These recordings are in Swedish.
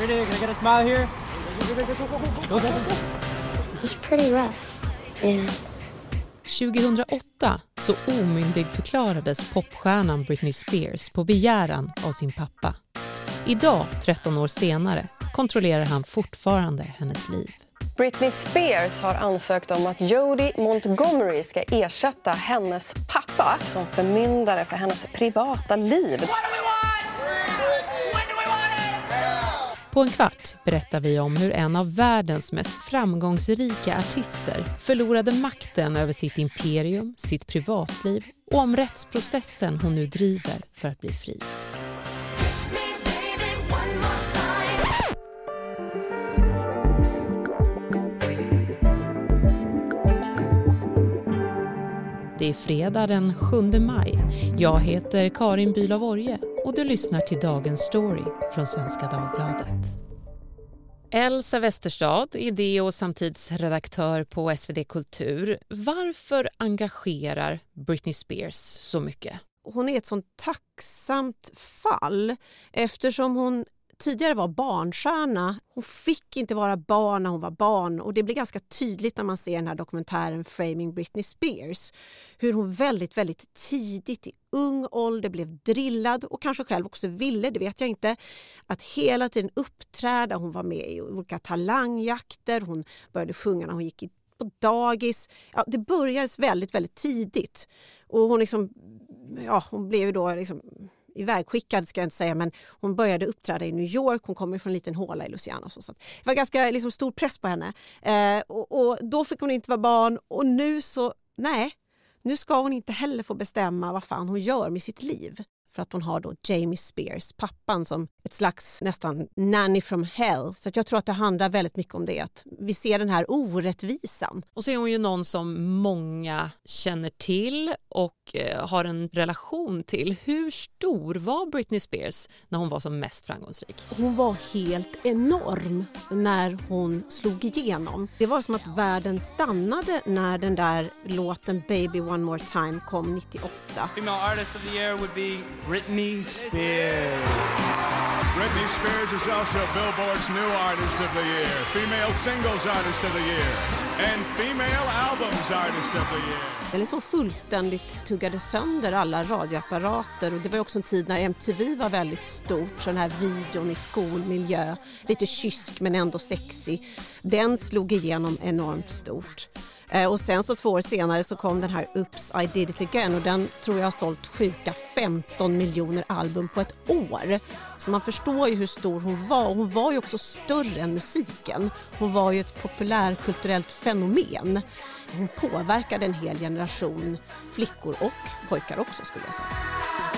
Pretty, can I get a smile here? Go, go, go, go. It was pretty rough. Yeah. 2008 så omyndigförklarades popstjärnan Britney Spears på begäran av sin pappa. Idag, 13 år senare, kontrollerar han fortfarande hennes liv. Britney Spears har ansökt om att Jodie Montgomery ska ersätta hennes pappa som förmyndare för hennes privata liv. På en kvart berättar vi om hur en av världens mest framgångsrika artister förlorade makten över sitt imperium, sitt privatliv och om rättsprocessen hon nu driver för att bli fri. Det är fredag den 7 maj. Jag heter Karin Bülow Orje och du lyssnar till dagens story från Svenska Dagbladet. Elsa Westerstad, idé och samtidsredaktör på SvD Kultur. Varför engagerar Britney Spears så mycket? Hon är ett sånt tacksamt fall eftersom hon tidigare var barnstjärna. Hon fick inte vara barn när hon var barn och det blir ganska tydligt när man ser den här dokumentären Framing Britney Spears. Hur hon väldigt, väldigt tidigt i ung ålder blev drillad och kanske själv också ville, det vet jag inte, att hela tiden uppträda. Hon var med i olika talangjakter, hon började sjunga när hon gick på dagis. Ja, det började väldigt, väldigt tidigt och hon, liksom, ja, hon blev ju då liksom ivägskickad ska jag inte säga, men hon började uppträda i New York. Hon kommer från en liten håla i Louisiana. Och så, så det var ganska liksom, stor press på henne. Eh, och, och, då fick hon inte vara barn och nu så, nej, nu ska hon inte heller få bestämma vad fan hon gör med sitt liv för att hon har då Jamie Spears, pappan, som ett slags nästan nanny from hell. Så jag tror att det handlar väldigt mycket om det, att vi ser den här orättvisan. Och så är hon ju någon som många känner till och eh, har en relation till. Hur stor var Britney Spears när hon var som mest framgångsrik? Hon var helt enorm när hon slog igenom. Det var som att världen stannade när den där låten Baby One More Time kom 98. Female artist of the year would be Britney Spears. Britney Spears is also Billboard's New Artist of the Year, Female Singles Artist of the Year, and Female Albums Artist of the Year. Den liksom fullständigt tuggade sönder alla radioapparater och det var också en tid när MTV var väldigt stort, så den här videon i skolmiljö, lite kysk men ändå sexig, den slog igenom enormt stort. Eh, och sen så två år senare så kom den här Oops I did it again och den tror jag har sålt sjuka 15 miljoner album på ett år. Så man förstår ju hur stor hon var. Hon var ju också större än musiken. Hon var ju ett populärkulturellt fenomen. Hon påverkade en hel generation flickor och pojkar också skulle jag säga.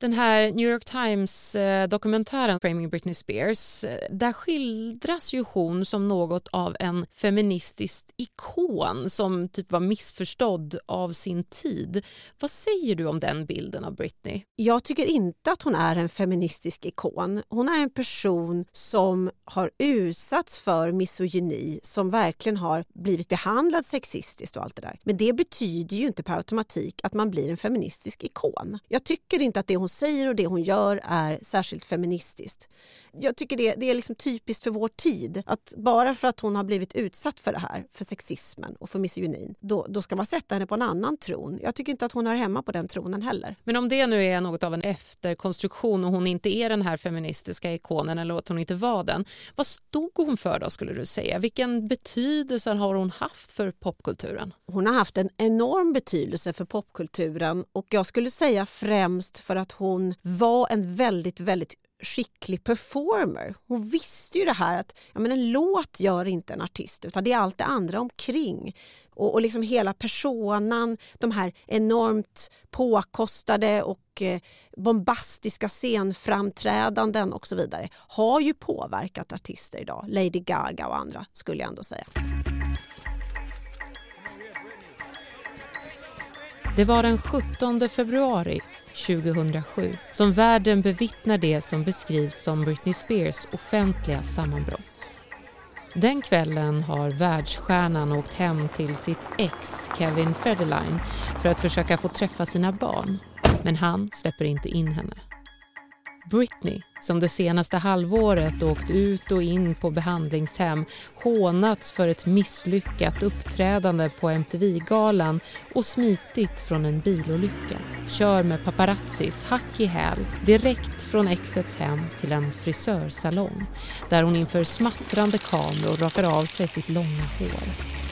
Den här New York Times-dokumentären eh, Framing Britney Spears, eh, där skildras ju hon som något av en feministisk ikon som typ var missförstådd av sin tid. Vad säger du om den bilden av Britney? Jag tycker inte att hon är en feministisk ikon. Hon är en person som har utsatts för misogyni, som verkligen har blivit behandlad sexistiskt och allt det där. Men det betyder ju inte per automatik att man blir en feministisk ikon. Jag tycker inte att det hon hon säger och det hon gör är särskilt feministiskt. Jag tycker det, det är liksom typiskt för vår tid att bara för att hon har blivit utsatt för det här, för sexismen och för misogynin, då, då ska man sätta henne på en annan tron. Jag tycker inte att hon hör hemma på den tronen heller. Men om det nu är något av en efterkonstruktion och hon inte är den här feministiska ikonen eller att hon inte var den, vad stod hon för då skulle du säga? Vilken betydelse har hon haft för popkulturen? Hon har haft en enorm betydelse för popkulturen och jag skulle säga främst för att hon var en väldigt, väldigt skicklig performer. Hon visste ju det här att ja, men en låt gör inte en artist utan det är allt det andra omkring. Och, och liksom hela personan, de här enormt påkostade och eh, bombastiska scenframträdanden och så vidare har ju påverkat artister idag. Lady Gaga och andra skulle jag ändå säga. Det var den 17 februari 2007 som världen bevittnar det som beskrivs som Britney Spears offentliga sammanbrott. Den kvällen har världsstjärnan åkt hem till sitt ex Kevin Federline för att försöka få träffa sina barn. Men han släpper inte in henne. Britney, som det senaste halvåret åkt ut och in på behandlingshem hånats för ett misslyckat uppträdande på MTV-galan och smitit från en bilolycka kör med paparazzis hack i häl direkt från exets hem till en frisörsalong där hon inför smattrande kameror rakar av sig sitt långa hår.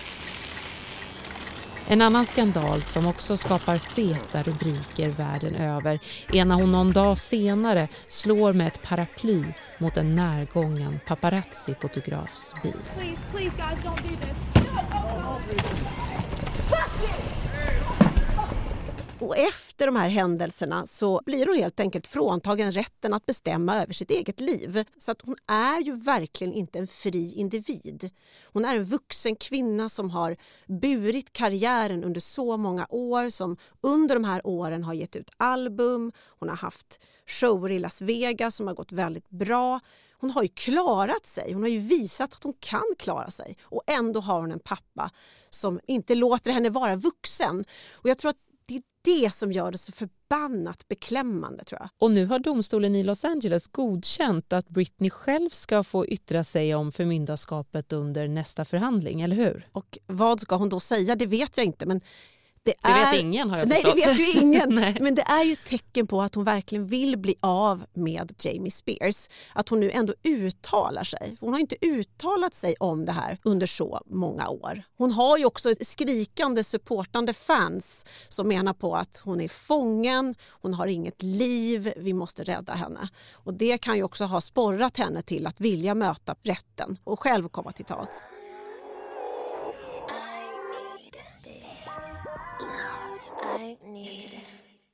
En annan skandal som också skapar feta rubriker världen över är när hon någon dag senare slår med ett paraply mot en närgången paparazzi-fotografs bil. Please, please guys, don't do this. Och efter de här händelserna så blir hon helt enkelt fråntagen rätten att bestämma över sitt eget liv. Så att hon är ju verkligen inte en fri individ. Hon är en vuxen kvinna som har burit karriären under så många år, som under de här åren har gett ut album, hon har haft shower i Las Vegas som har gått väldigt bra. Hon har ju klarat sig, hon har ju visat att hon kan klara sig och ändå har hon en pappa som inte låter henne vara vuxen. Och jag tror att det som gör det så förbannat beklämmande tror jag. Och nu har domstolen i Los Angeles godkänt att Britney själv ska få yttra sig om förmyndarskapet under nästa förhandling, eller hur? Och vad ska hon då säga? Det vet jag inte men det, det är... vet ingen har jag Nej, förstått. det vet ju ingen. Men det är ju tecken på att hon verkligen vill bli av med Jamie Spears. Att hon nu ändå uttalar sig. Hon har inte uttalat sig om det här under så många år. Hon har ju också skrikande supportande fans som menar på att hon är fången, hon har inget liv, vi måste rädda henne. Och det kan ju också ha sporrat henne till att vilja möta rätten och själv komma till tals.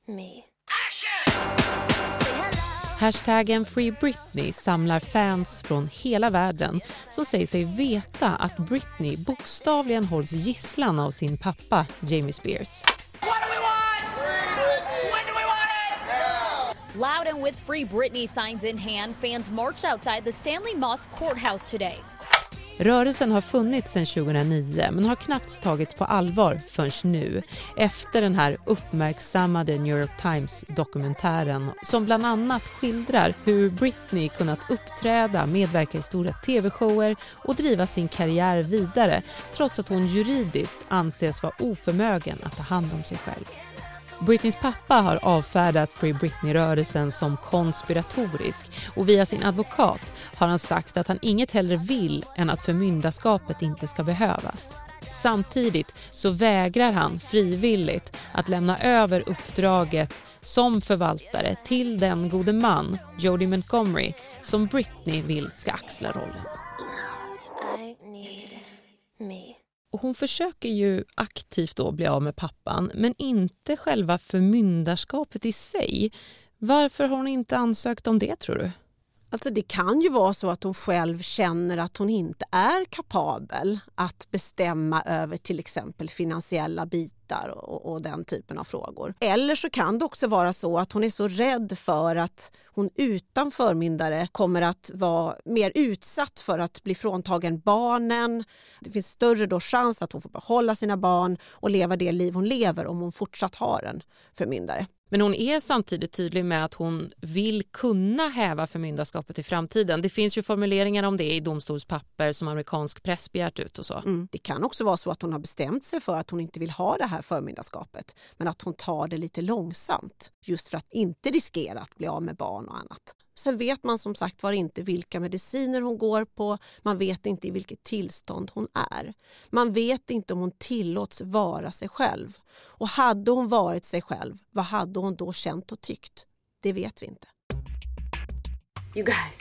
Me. Hashtaggen Free Britney samlar fans från hela världen som säger sig veta att Britney bokstavligen hålls gisslan av sin pappa Jamie Spears. Loud and with Free Britney signs in hand, fans marched outside the Stanley Moss courthouse today. Rörelsen har funnits sedan 2009 men har knappt tagits på allvar förrän nu efter den här uppmärksammade New York Times-dokumentären som bland annat skildrar hur Britney kunnat uppträda, medverka i stora tv-shower och driva sin karriär vidare trots att hon juridiskt anses vara oförmögen att ta hand om sig själv. Britneys pappa har avfärdat Free Britney-rörelsen som konspiratorisk och via sin advokat har han sagt att han inget hellre vill än att förmyndarskapet inte ska behövas. Samtidigt så vägrar han frivilligt att lämna över uppdraget som förvaltare till den gode man, Jodie Montgomery, som Britney vill ska axla rollen. Och hon försöker ju aktivt då bli av med pappan men inte själva förmyndarskapet i sig. Varför har hon inte ansökt om det tror du? Alltså det kan ju vara så att hon själv känner att hon inte är kapabel att bestämma över till exempel finansiella bitar och, och, den typen av frågor. Eller så kan det också vara så att hon är så rädd för att hon utan förmyndare kommer att vara mer utsatt för att bli fråntagen barnen. Det finns större då chans att hon får behålla sina barn och leva det liv hon lever om hon fortsatt har en förmyndare. Men hon är samtidigt tydlig med att hon vill kunna häva förmyndarskapet i framtiden. Det finns ju formuleringar om det i domstolspapper som amerikansk press begärt ut och så. Mm. Det kan också vara så att hon har bestämt sig för att hon inte vill ha det här förmyndarskapet men att hon tar det lite långsamt just för att inte riskera att bli av med barn och annat. Sen vet man som sagt var inte vilka mediciner hon går på, man vet inte i vilket tillstånd hon är. Man vet inte om hon tillåts vara sig själv. Och hade hon varit sig själv, vad hade hon då känt och tyckt? Det vet vi inte. You guys,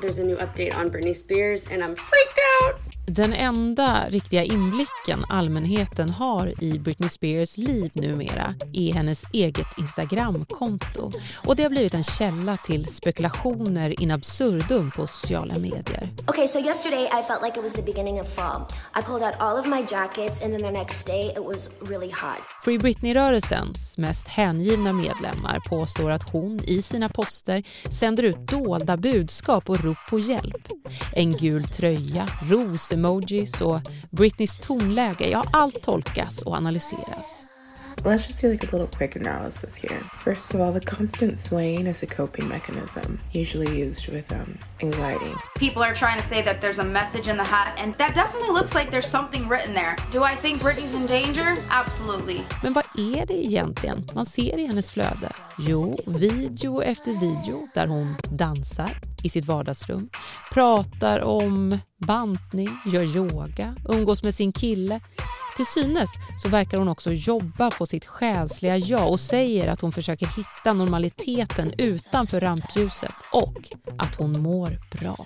there's a new update on Britney Spears and I'm freaked out! Den enda riktiga inblicken allmänheten har i Britney Spears liv numera är hennes eget Instagramkonto. Och det har blivit en källa till spekulationer in absurdum på sociala medier. Okay, so yesterday I felt like it was the beginning of fall. I pulled out all of my jackets and then the next day it was really hot. Free Britney-rörelsens mest hängivna medlemmar påstår att hon i sina poster sänder ut dolda budskap och rop på hjälp. En gul tröja, ros emojis och Britneys tonläge, ja allt tolkas och analyseras. Let's just do like a little quick analysis here. First of all, the constant swaying is a coping mechanism, usually used with um, anxiety. People are trying to say that there's a message in the hat, and that definitely looks like there's something written there. Do I think Britney's in danger? Absolutely. Men vad är det egentligen man ser i hennes flöde? Jo, video efter video där hon dansar i sitt vardagsrum, pratar om bantning, gör yoga, umgås med sin kille. Till synes så verkar hon också jobba på sitt själsliga jag och säger att hon försöker hitta normaliteten utanför rampljuset och att hon mår bra.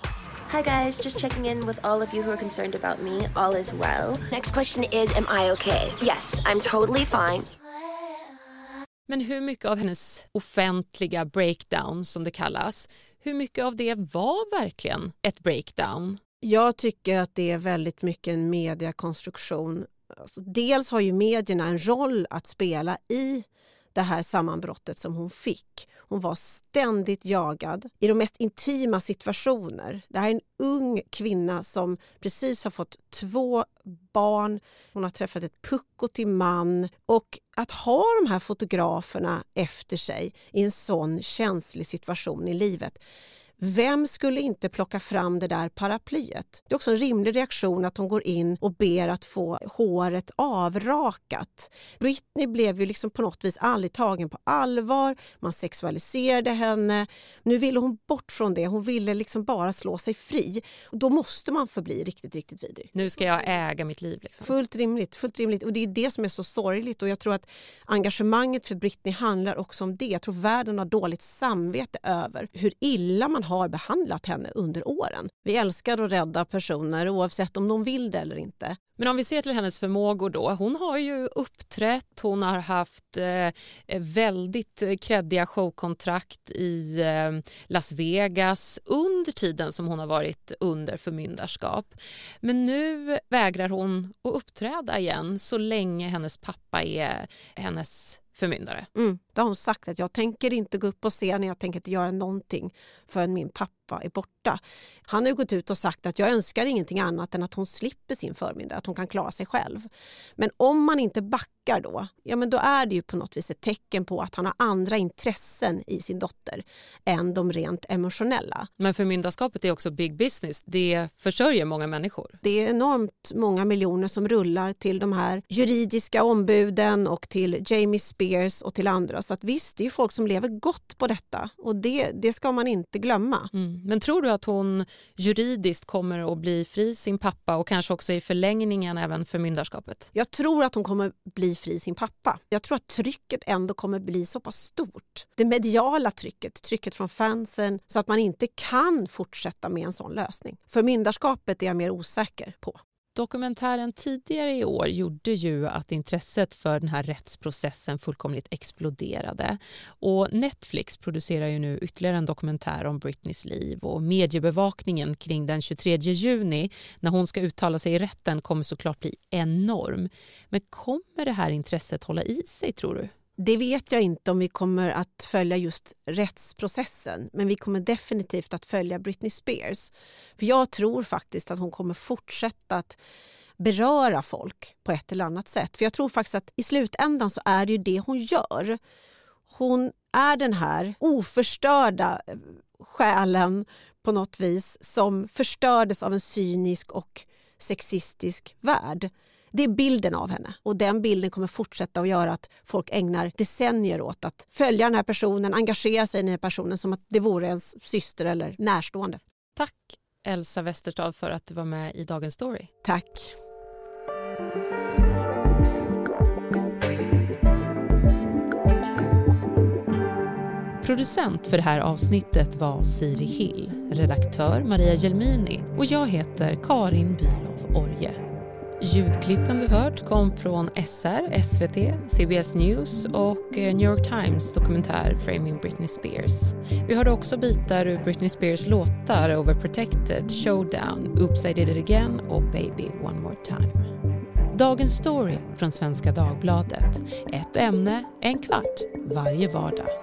Hi guys, just checking in with all of you who are concerned about me. All is well. Next question is Am I okay? Yes, I'm totally fine. Men hur mycket av hennes offentliga breakdown, som det kallas, hur mycket av det var verkligen ett breakdown? Jag tycker att det är väldigt mycket en mediakonstruktion. Alltså, dels har ju medierna en roll att spela i det här sammanbrottet som hon fick. Hon var ständigt jagad i de mest intima situationer. Det här är en ung kvinna som precis har fått två barn. Hon har träffat ett pucko till man. Och att ha de här fotograferna efter sig i en sån känslig situation i livet vem skulle inte plocka fram det där paraplyet? Det är också en rimlig reaktion att hon går in och ber att få håret avrakat. Britney blev ju liksom på något vis aldrig tagen på allvar. Man sexualiserade henne. Nu ville hon bort från det. Hon ville liksom bara slå sig fri. Då måste man förbli riktigt, riktigt vidrig. Nu ska jag äga mitt liv. Liksom. Fullt rimligt. Fullt rimligt. Och det är det som är så sorgligt. Och jag tror att engagemanget för Britney handlar också om det. Jag tror världen har dåligt samvete över hur illa man har har behandlat henne under åren. Vi älskar att rädda personer oavsett om de vill det eller inte. Men om vi ser till hennes förmågor då. Hon har ju uppträtt, hon har haft eh, väldigt kreddiga showkontrakt i eh, Las Vegas under tiden som hon har varit under förmyndarskap. Men nu vägrar hon att uppträda igen så länge hennes pappa är hennes förmyndare. Mm, Då har hon sagt att jag tänker inte gå upp på scenen, jag tänker inte göra någonting förrän min pappa är borta. Han har gått ut och sagt att jag önskar ingenting annat än att hon slipper sin förmyndare, att hon kan klara sig själv. Men om man inte backar då, ja men då är det ju på något vis ett tecken på att han har andra intressen i sin dotter än de rent emotionella. Men förmyndarskapet är också big business. Det försörjer många människor. Det är enormt många miljoner som rullar till de här juridiska ombuden och till Jamie Spears och till andra. Så att visst, det är folk som lever gott på detta och det, det ska man inte glömma. Mm. Men tror du att hon juridiskt kommer att bli fri sin pappa och kanske också i förlängningen även förmyndarskapet? Jag tror att hon kommer bli fri sin pappa. Jag tror att trycket ändå kommer bli så pass stort. Det mediala trycket, trycket från fansen så att man inte kan fortsätta med en sån lösning. Förmyndarskapet är jag mer osäker på. Dokumentären tidigare i år gjorde ju att intresset för den här rättsprocessen fullkomligt exploderade. Och Netflix producerar ju nu ytterligare en dokumentär om Britneys liv och mediebevakningen kring den 23 juni när hon ska uttala sig i rätten kommer såklart bli enorm. Men kommer det här intresset hålla i sig tror du? Det vet jag inte om vi kommer att följa just rättsprocessen men vi kommer definitivt att följa Britney Spears. För jag tror faktiskt att hon kommer fortsätta att beröra folk på ett eller annat sätt. För jag tror faktiskt att i slutändan så är det ju det hon gör. Hon är den här oförstörda eh, själen på något vis som förstördes av en cynisk och sexistisk värld. Det är bilden av henne och den bilden kommer fortsätta att göra att folk ägnar decennier åt att följa den här personen, engagera sig i den här personen som att det vore ens syster eller närstående. Tack Elsa Westerstad för att du var med i Dagens Story. Tack. Producent för det här avsnittet var Siri Hill, redaktör Maria Gelmini och jag heter Karin Bülow Orje. Ljudklippen du hört kom från SR, SVT, CBS News och eh, New York Times dokumentär Framing Britney Spears. Vi hörde också bitar ur Britney Spears låtar Overprotected, Showdown, Oops I did it again och Baby one more time. Dagens story från Svenska Dagbladet. Ett ämne, en kvart, varje vardag.